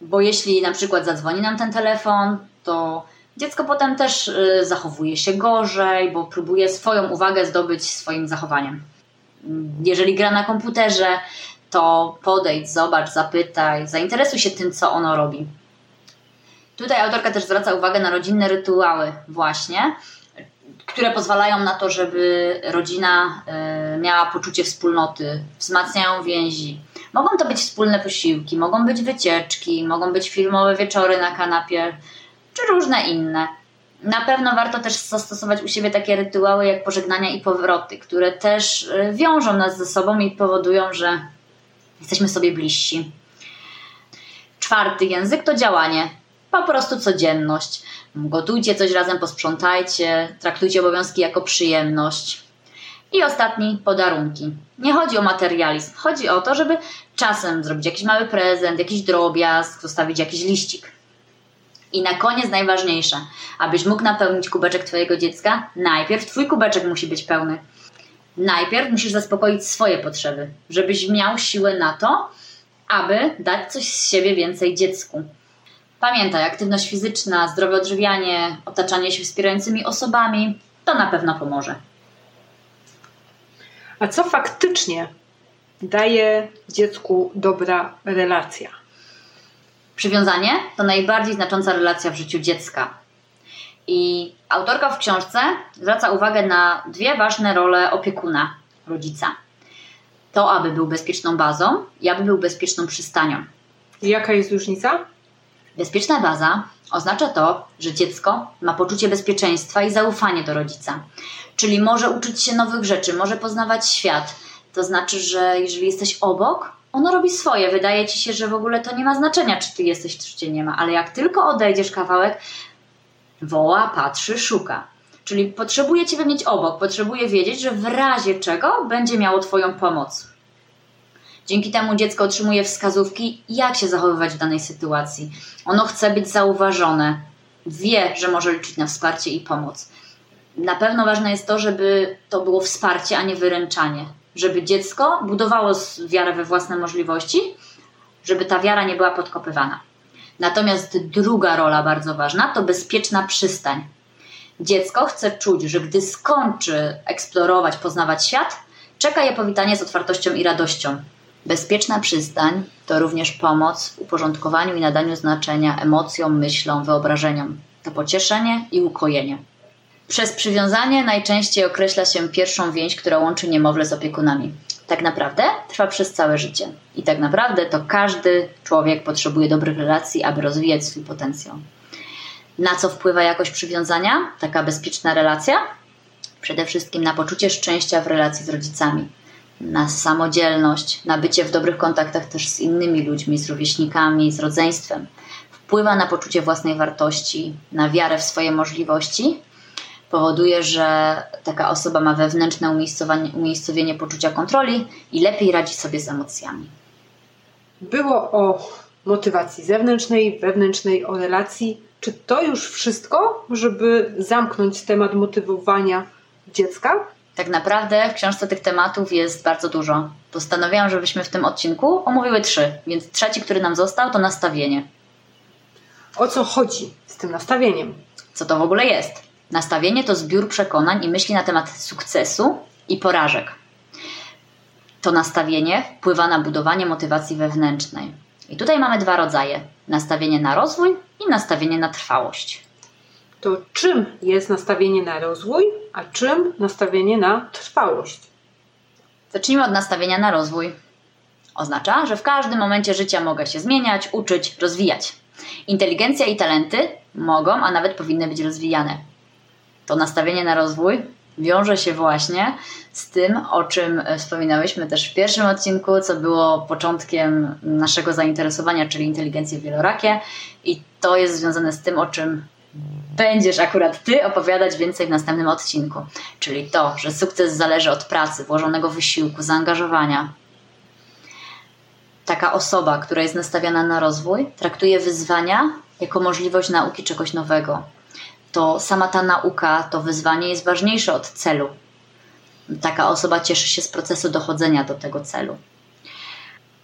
bo jeśli na przykład zadzwoni nam ten telefon, to dziecko potem też y, zachowuje się gorzej, bo próbuje swoją uwagę zdobyć swoim zachowaniem. Jeżeli gra na komputerze, to podejdź, zobacz, zapytaj, zainteresuj się tym, co ono robi. Tutaj autorka też zwraca uwagę na rodzinne rytuały, właśnie, które pozwalają na to, żeby rodzina y, miała poczucie wspólnoty, wzmacniają więzi. Mogą to być wspólne posiłki, mogą być wycieczki, mogą być filmowe wieczory na kanapie, czy różne inne. Na pewno warto też zastosować u siebie takie rytuały jak pożegnania i powroty, które też y, wiążą nas ze sobą i powodują, że jesteśmy sobie bliżsi. Czwarty język to działanie po prostu codzienność. Gotujcie coś razem, posprzątajcie, traktujcie obowiązki jako przyjemność. I ostatni, podarunki. Nie chodzi o materializm, chodzi o to, żeby czasem zrobić jakiś mały prezent, jakiś drobiazg, zostawić jakiś liścik. I na koniec najważniejsze, abyś mógł napełnić kubeczek Twojego dziecka, najpierw Twój kubeczek musi być pełny. Najpierw musisz zaspokoić swoje potrzeby, żebyś miał siłę na to, aby dać coś z siebie więcej dziecku. Pamiętaj, aktywność fizyczna, zdrowe odżywianie, otaczanie się wspierającymi osobami to na pewno pomoże. A co faktycznie daje dziecku dobra relacja? Przywiązanie to najbardziej znacząca relacja w życiu dziecka. I autorka w książce zwraca uwagę na dwie ważne role opiekuna, rodzica. To, aby był bezpieczną bazą i aby był bezpieczną przystanią. I jaka jest różnica? Bezpieczna baza oznacza to, że dziecko ma poczucie bezpieczeństwa i zaufanie do rodzica. Czyli może uczyć się nowych rzeczy, może poznawać świat. To znaczy, że jeżeli jesteś obok, ono robi swoje. Wydaje ci się, że w ogóle to nie ma znaczenia, czy ty jesteś, czy cię nie ma. Ale jak tylko odejdziesz kawałek, woła, patrzy, szuka. Czyli potrzebuje ciebie mieć obok, potrzebuje wiedzieć, że w razie czego będzie miało twoją pomoc. Dzięki temu dziecko otrzymuje wskazówki, jak się zachowywać w danej sytuacji. Ono chce być zauważone, wie, że może liczyć na wsparcie i pomoc. Na pewno ważne jest to, żeby to było wsparcie, a nie wyręczanie. Żeby dziecko budowało wiarę we własne możliwości, żeby ta wiara nie była podkopywana. Natomiast druga rola bardzo ważna to bezpieczna przystań. Dziecko chce czuć, że gdy skończy eksplorować, poznawać świat, czeka je powitanie z otwartością i radością. Bezpieczna przystań to również pomoc w uporządkowaniu i nadaniu znaczenia emocjom, myślom, wyobrażeniom. To pocieszenie i ukojenie. Przez przywiązanie najczęściej określa się pierwszą więź, która łączy niemowlę z opiekunami. tak naprawdę trwa przez całe życie. I tak naprawdę to każdy człowiek potrzebuje dobrych relacji, aby rozwijać swój potencjał. Na co wpływa jakość przywiązania, taka bezpieczna relacja? Przede wszystkim na poczucie szczęścia w relacji z rodzicami, na samodzielność, na bycie w dobrych kontaktach też z innymi ludźmi, z rówieśnikami, z rodzeństwem. Wpływa na poczucie własnej wartości, na wiarę w swoje możliwości powoduje, że taka osoba ma wewnętrzne umiejscowienie poczucia kontroli i lepiej radzi sobie z emocjami. Było o motywacji zewnętrznej, wewnętrznej, o relacji. Czy to już wszystko, żeby zamknąć temat motywowania dziecka? Tak naprawdę w książce tych tematów jest bardzo dużo. Postanowiłam, żebyśmy w tym odcinku omówiły trzy, więc trzeci, który nam został, to nastawienie. O co chodzi z tym nastawieniem? Co to w ogóle jest? Nastawienie to zbiór przekonań i myśli na temat sukcesu i porażek. To nastawienie wpływa na budowanie motywacji wewnętrznej. I tutaj mamy dwa rodzaje: nastawienie na rozwój i nastawienie na trwałość. To czym jest nastawienie na rozwój, a czym nastawienie na trwałość? Zacznijmy od nastawienia na rozwój. Oznacza, że w każdym momencie życia mogę się zmieniać, uczyć, rozwijać. Inteligencja i talenty mogą, a nawet powinny być rozwijane to nastawienie na rozwój wiąże się właśnie z tym, o czym wspominałyśmy też w pierwszym odcinku, co było początkiem naszego zainteresowania, czyli inteligencję wielorakie. I to jest związane z tym, o czym będziesz akurat ty opowiadać więcej w następnym odcinku. Czyli to, że sukces zależy od pracy, włożonego wysiłku, zaangażowania. Taka osoba, która jest nastawiona na rozwój, traktuje wyzwania jako możliwość nauki czegoś nowego, to sama ta nauka, to wyzwanie jest ważniejsze od celu. Taka osoba cieszy się z procesu dochodzenia do tego celu.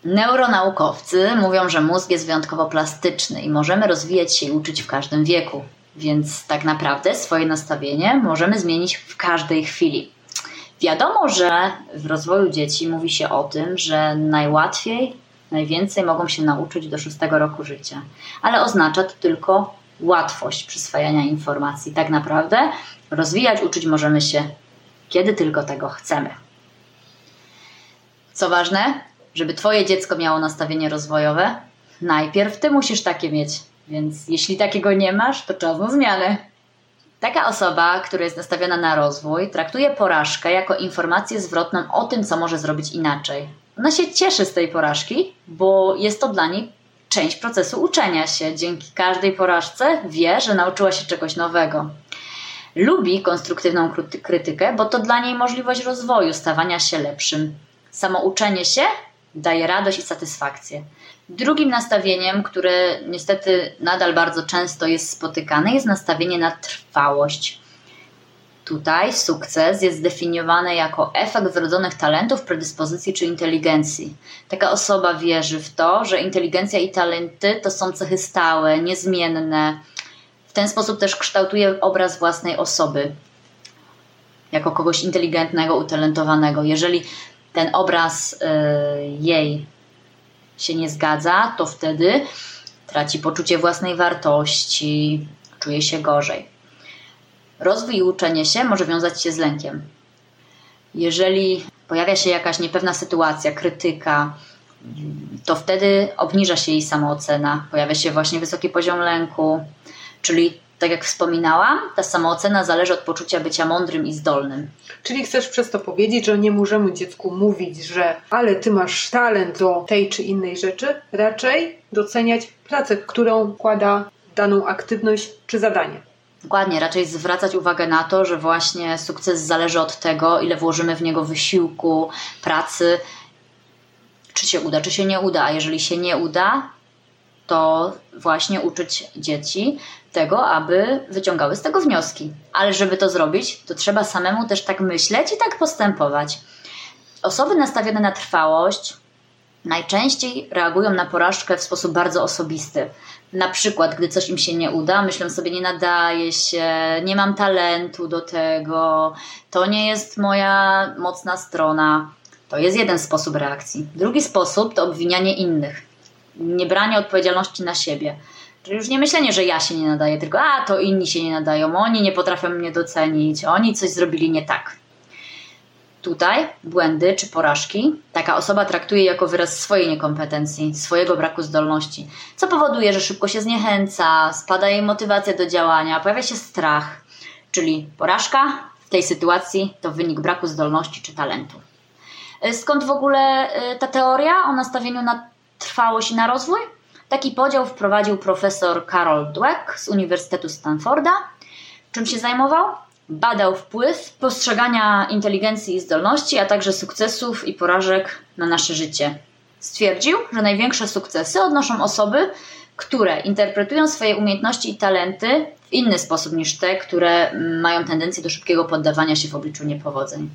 Neuronaukowcy mówią, że mózg jest wyjątkowo plastyczny i możemy rozwijać się i uczyć w każdym wieku, więc tak naprawdę swoje nastawienie możemy zmienić w każdej chwili. Wiadomo, że w rozwoju dzieci mówi się o tym, że najłatwiej, najwięcej mogą się nauczyć do szóstego roku życia, ale oznacza to tylko łatwość przyswajania informacji. Tak naprawdę rozwijać, uczyć możemy się, kiedy tylko tego chcemy. Co ważne, żeby Twoje dziecko miało nastawienie rozwojowe, najpierw Ty musisz takie mieć. Więc jeśli takiego nie masz, to czas na zmianę. Taka osoba, która jest nastawiona na rozwój, traktuje porażkę jako informację zwrotną o tym, co może zrobić inaczej. Ona się cieszy z tej porażki, bo jest to dla niej część procesu uczenia się. Dzięki każdej porażce wie, że nauczyła się czegoś nowego. Lubi konstruktywną krytykę, bo to dla niej możliwość rozwoju, stawania się lepszym. Samo uczenie się daje radość i satysfakcję. Drugim nastawieniem, które niestety nadal bardzo często jest spotykane, jest nastawienie na trwałość. Tutaj sukces jest zdefiniowany jako efekt wrodzonych talentów, predyspozycji czy inteligencji. Taka osoba wierzy w to, że inteligencja i talenty to są cechy stałe, niezmienne. W ten sposób też kształtuje obraz własnej osoby jako kogoś inteligentnego, utalentowanego. Jeżeli ten obraz y, jej się nie zgadza, to wtedy traci poczucie własnej wartości, czuje się gorzej. Rozwój i uczenie się może wiązać się z lękiem. Jeżeli pojawia się jakaś niepewna sytuacja, krytyka, to wtedy obniża się jej samoocena, pojawia się właśnie wysoki poziom lęku, czyli tak jak wspominałam, ta samoocena zależy od poczucia bycia mądrym i zdolnym. Czyli chcesz przez to powiedzieć, że nie możemy dziecku mówić, że ale ty masz talent do tej czy innej rzeczy, raczej doceniać pracę, którą kłada daną aktywność czy zadanie. Dokładnie, raczej zwracać uwagę na to, że właśnie sukces zależy od tego, ile włożymy w niego wysiłku, pracy, czy się uda, czy się nie uda. A jeżeli się nie uda, to właśnie uczyć dzieci tego, aby wyciągały z tego wnioski. Ale żeby to zrobić, to trzeba samemu też tak myśleć i tak postępować. Osoby nastawione na trwałość najczęściej reagują na porażkę w sposób bardzo osobisty na przykład, gdy coś im się nie uda, myślą sobie, nie nadaje się, nie mam talentu do tego, to nie jest moja mocna strona. To jest jeden sposób reakcji. Drugi sposób to obwinianie innych, nie branie odpowiedzialności na siebie. Już nie myślenie, że ja się nie nadaję, tylko a to inni się nie nadają, oni nie potrafią mnie docenić, oni coś zrobili nie tak. Tutaj błędy czy porażki taka osoba traktuje jako wyraz swojej niekompetencji, swojego braku zdolności, co powoduje, że szybko się zniechęca, spada jej motywacja do działania, pojawia się strach, czyli porażka w tej sytuacji to wynik braku zdolności czy talentu. Skąd w ogóle y, ta teoria o nastawieniu na trwałość i na rozwój? Taki podział wprowadził profesor Carol Dweck z Uniwersytetu Stanforda. Czym się zajmował? Badał wpływ postrzegania inteligencji i zdolności, a także sukcesów i porażek na nasze życie. Stwierdził, że największe sukcesy odnoszą osoby, które interpretują swoje umiejętności i talenty w inny sposób niż te, które mają tendencję do szybkiego poddawania się w obliczu niepowodzeń.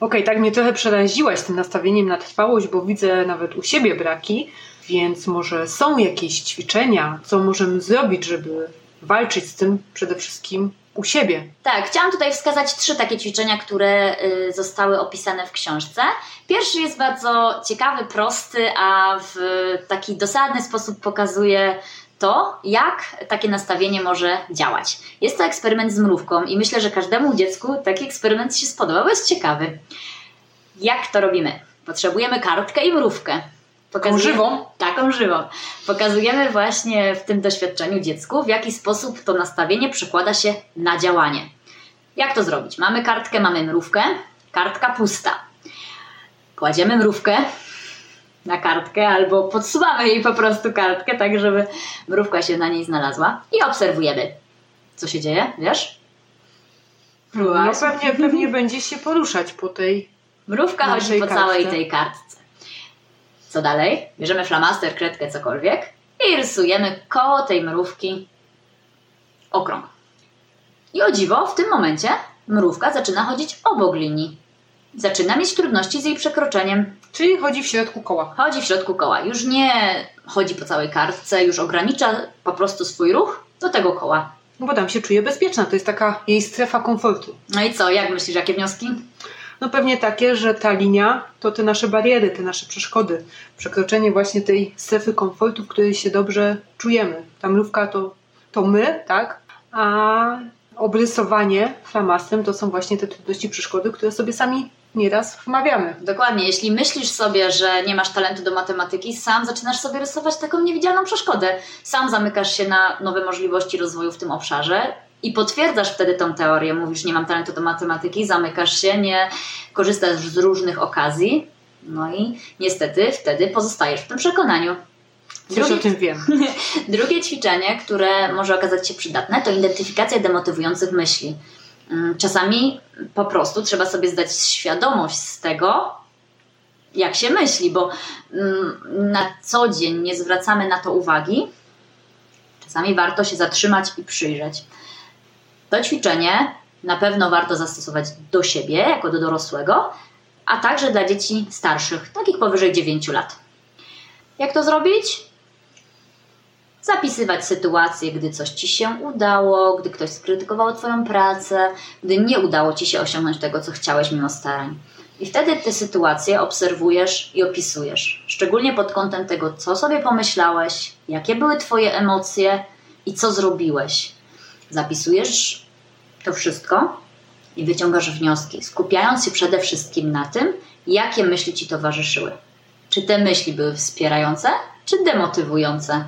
Okej, okay, tak mnie trochę przeraziłaś tym nastawieniem na trwałość, bo widzę nawet u siebie braki, więc może są jakieś ćwiczenia, co możemy zrobić, żeby walczyć z tym przede wszystkim u siebie. Tak, chciałam tutaj wskazać trzy takie ćwiczenia, które y, zostały opisane w książce. Pierwszy jest bardzo ciekawy, prosty, a w taki dosadny sposób pokazuje to, jak takie nastawienie może działać. Jest to eksperyment z mrówką i myślę, że każdemu dziecku taki eksperyment się spodoba, bo jest ciekawy. Jak to robimy? Potrzebujemy kartkę i mrówkę. Taką żywą? Taką żywą. Pokazujemy właśnie w tym doświadczeniu dziecku, w jaki sposób to nastawienie przekłada się na działanie. Jak to zrobić? Mamy kartkę, mamy mrówkę, kartka pusta. Kładziemy mrówkę na kartkę albo podsuwamy jej po prostu kartkę, tak żeby mrówka się na niej znalazła i obserwujemy, co się dzieje, wiesz? No pewnie, pewnie będzie się poruszać po tej Mrówka chodzi po kartce. całej tej kartce. Co dalej? Bierzemy flamaster, kredkę, cokolwiek i rysujemy koło tej mrówki okrąg. I o dziwo, w tym momencie mrówka zaczyna chodzić obok linii. Zaczyna mieć trudności z jej przekroczeniem. Czyli chodzi w środku koła. Chodzi w środku koła. Już nie chodzi po całej kartce, już ogranicza po prostu swój ruch do tego koła. No bo tam się czuje bezpieczna, to jest taka jej strefa komfortu. No i co, jak myślisz, jakie wnioski? No pewnie takie, że ta linia to te nasze bariery, te nasze przeszkody. Przekroczenie właśnie tej strefy komfortu, w której się dobrze czujemy. Ta mrówka to, to my, tak? A obrysowanie flamastrem to są właśnie te trudności, przeszkody, które sobie sami nieraz wmawiamy. Dokładnie. Jeśli myślisz sobie, że nie masz talentu do matematyki, sam zaczynasz sobie rysować taką niewidzialną przeszkodę. Sam zamykasz się na nowe możliwości rozwoju w tym obszarze i potwierdzasz wtedy tą teorię. Mówisz, nie mam talentu do matematyki, zamykasz się, nie korzystasz z różnych okazji. No i niestety wtedy pozostajesz w tym przekonaniu. Drugie, o tym wiem. drugie ćwiczenie, które może okazać się przydatne, to identyfikacja demotywujących myśli. Mm, czasami po prostu trzeba sobie zdać świadomość z tego, jak się myśli, bo mm, na co dzień nie zwracamy na to uwagi. Czasami warto się zatrzymać i przyjrzeć. To ćwiczenie na pewno warto zastosować do siebie, jako do dorosłego, a także dla dzieci starszych, takich powyżej 9 lat. Jak to zrobić? Zapisywać sytuacje, gdy coś ci się udało, gdy ktoś skrytykował Twoją pracę, gdy nie udało ci się osiągnąć tego, co chciałeś mimo starań. I wtedy te sytuacje obserwujesz i opisujesz, szczególnie pod kątem tego, co sobie pomyślałeś, jakie były Twoje emocje i co zrobiłeś. Zapisujesz to wszystko i wyciągasz wnioski, skupiając się przede wszystkim na tym, jakie myśli ci towarzyszyły. Czy te myśli były wspierające, czy demotywujące?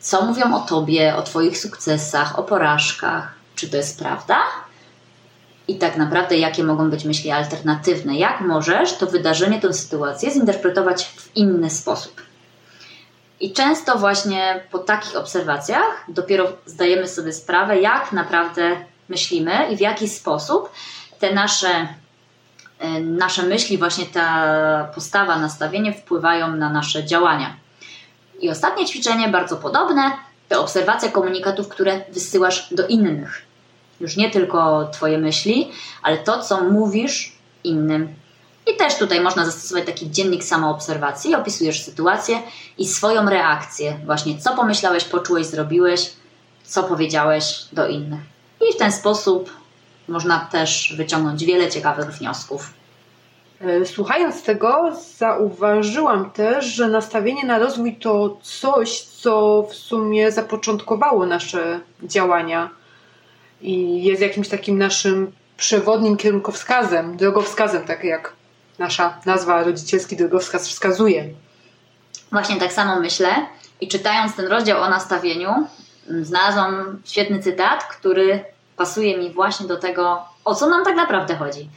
Co mówią o tobie, o twoich sukcesach, o porażkach? Czy to jest prawda? I tak naprawdę, jakie mogą być myśli alternatywne? Jak możesz to wydarzenie, tę sytuację zinterpretować w inny sposób? I często właśnie po takich obserwacjach dopiero zdajemy sobie sprawę, jak naprawdę myślimy i w jaki sposób te nasze, e, nasze myśli, właśnie ta postawa, nastawienie wpływają na nasze działania. I ostatnie ćwiczenie, bardzo podobne, to obserwacja komunikatów, które wysyłasz do innych. Już nie tylko Twoje myśli, ale to, co mówisz innym i też tutaj można zastosować taki dziennik samoobserwacji. Opisujesz sytuację i swoją reakcję. Właśnie co pomyślałeś, poczułeś, zrobiłeś, co powiedziałeś do innych. I w ten sposób można też wyciągnąć wiele ciekawych wniosków. E, słuchając tego, zauważyłam też, że nastawienie na rozwój to coś, co w sumie zapoczątkowało nasze działania i jest jakimś takim naszym przewodnim kierunkowskazem, drogowskazem, tak jak nasza nazwa rodzicielski drogowskaz wskazuje. Właśnie tak samo myślę i czytając ten rozdział o nastawieniu, mm, znalazłam świetny cytat, który pasuje mi właśnie do tego, o co nam tak naprawdę chodzi.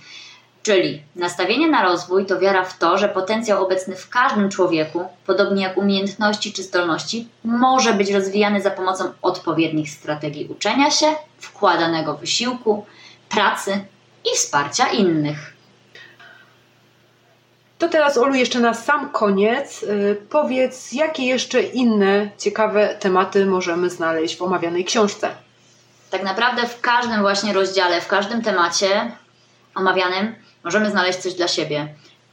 Czyli nastawienie na rozwój to wiara w to, że potencjał obecny w każdym człowieku, podobnie jak umiejętności czy zdolności, może być rozwijany za pomocą odpowiednich strategii uczenia się, wkładanego wysiłku, pracy i wsparcia innych. To teraz, Olu, jeszcze na sam koniec yy, powiedz, jakie jeszcze inne ciekawe tematy możemy znaleźć w omawianej książce. Tak naprawdę w każdym właśnie rozdziale, w każdym temacie omawianym możemy znaleźć coś dla siebie.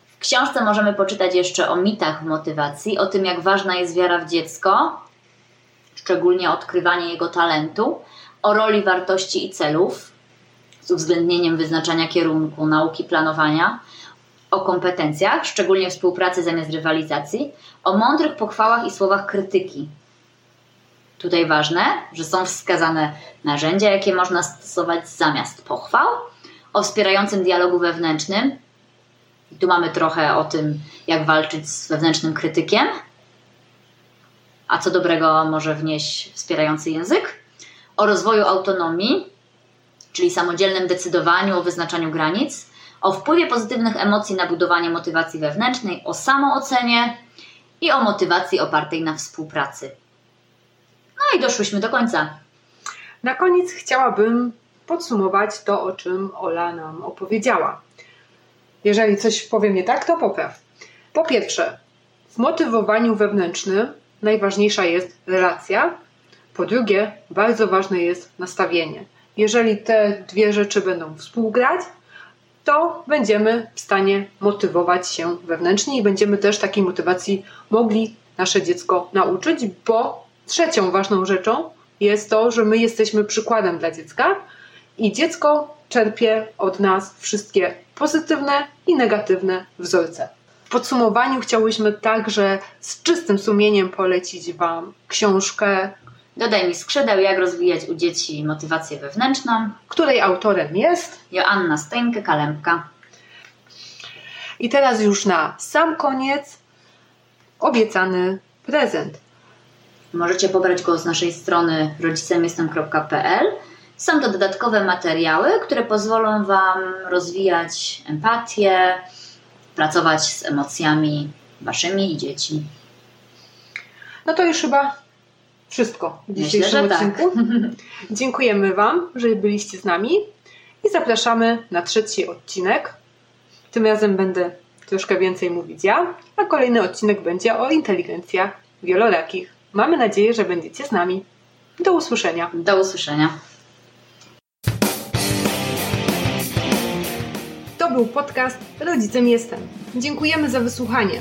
W książce możemy poczytać jeszcze o mitach motywacji, o tym, jak ważna jest wiara w dziecko, szczególnie odkrywanie jego talentu, o roli wartości i celów, z uwzględnieniem wyznaczania kierunku, nauki planowania, o kompetencjach, szczególnie współpracy zamiast rywalizacji, o mądrych pochwałach i słowach krytyki. Tutaj ważne, że są wskazane narzędzia, jakie można stosować zamiast pochwał, o wspierającym dialogu wewnętrznym. I tu mamy trochę o tym, jak walczyć z wewnętrznym krytykiem, a co dobrego może wnieść wspierający język, o rozwoju autonomii, czyli samodzielnym decydowaniu o wyznaczaniu granic, o wpływie pozytywnych emocji na budowanie motywacji wewnętrznej, o samoocenie i o motywacji opartej na współpracy. No i doszłyśmy do końca. Na koniec chciałabym podsumować to, o czym Ola nam opowiedziała. Jeżeli coś powiem nie tak, to popraw. Po pierwsze, w motywowaniu wewnętrznym najważniejsza jest relacja. Po drugie, bardzo ważne jest nastawienie. Jeżeli te dwie rzeczy będą współgrać, to będziemy w stanie motywować się wewnętrznie i będziemy też takiej motywacji mogli nasze dziecko nauczyć, bo trzecią ważną rzeczą jest to, że my jesteśmy przykładem dla dziecka i dziecko czerpie od nas wszystkie pozytywne i negatywne wzorce. W podsumowaniu chciałyśmy także z czystym sumieniem polecić Wam książkę Dodaj mi skrzydeł, jak rozwijać u dzieci motywację wewnętrzną, której autorem jest Joanna Steinke-Kalempka. I teraz już na sam koniec obiecany prezent. Możecie pobrać go z naszej strony rodzicemjestem.pl. Są to dodatkowe materiały, które pozwolą Wam rozwijać empatię, pracować z emocjami Waszymi i dzieci. No to już chyba wszystko w dzisiejszym Myślę, że odcinku. Tak. Dziękujemy Wam, że byliście z nami i zapraszamy na trzeci odcinek. Tym razem będę troszkę więcej mówić ja, a kolejny odcinek będzie o inteligencjach wielorakich. Mamy nadzieję, że będziecie z nami. Do usłyszenia. Do usłyszenia. To był podcast Rodzicem Jestem. Dziękujemy za wysłuchanie.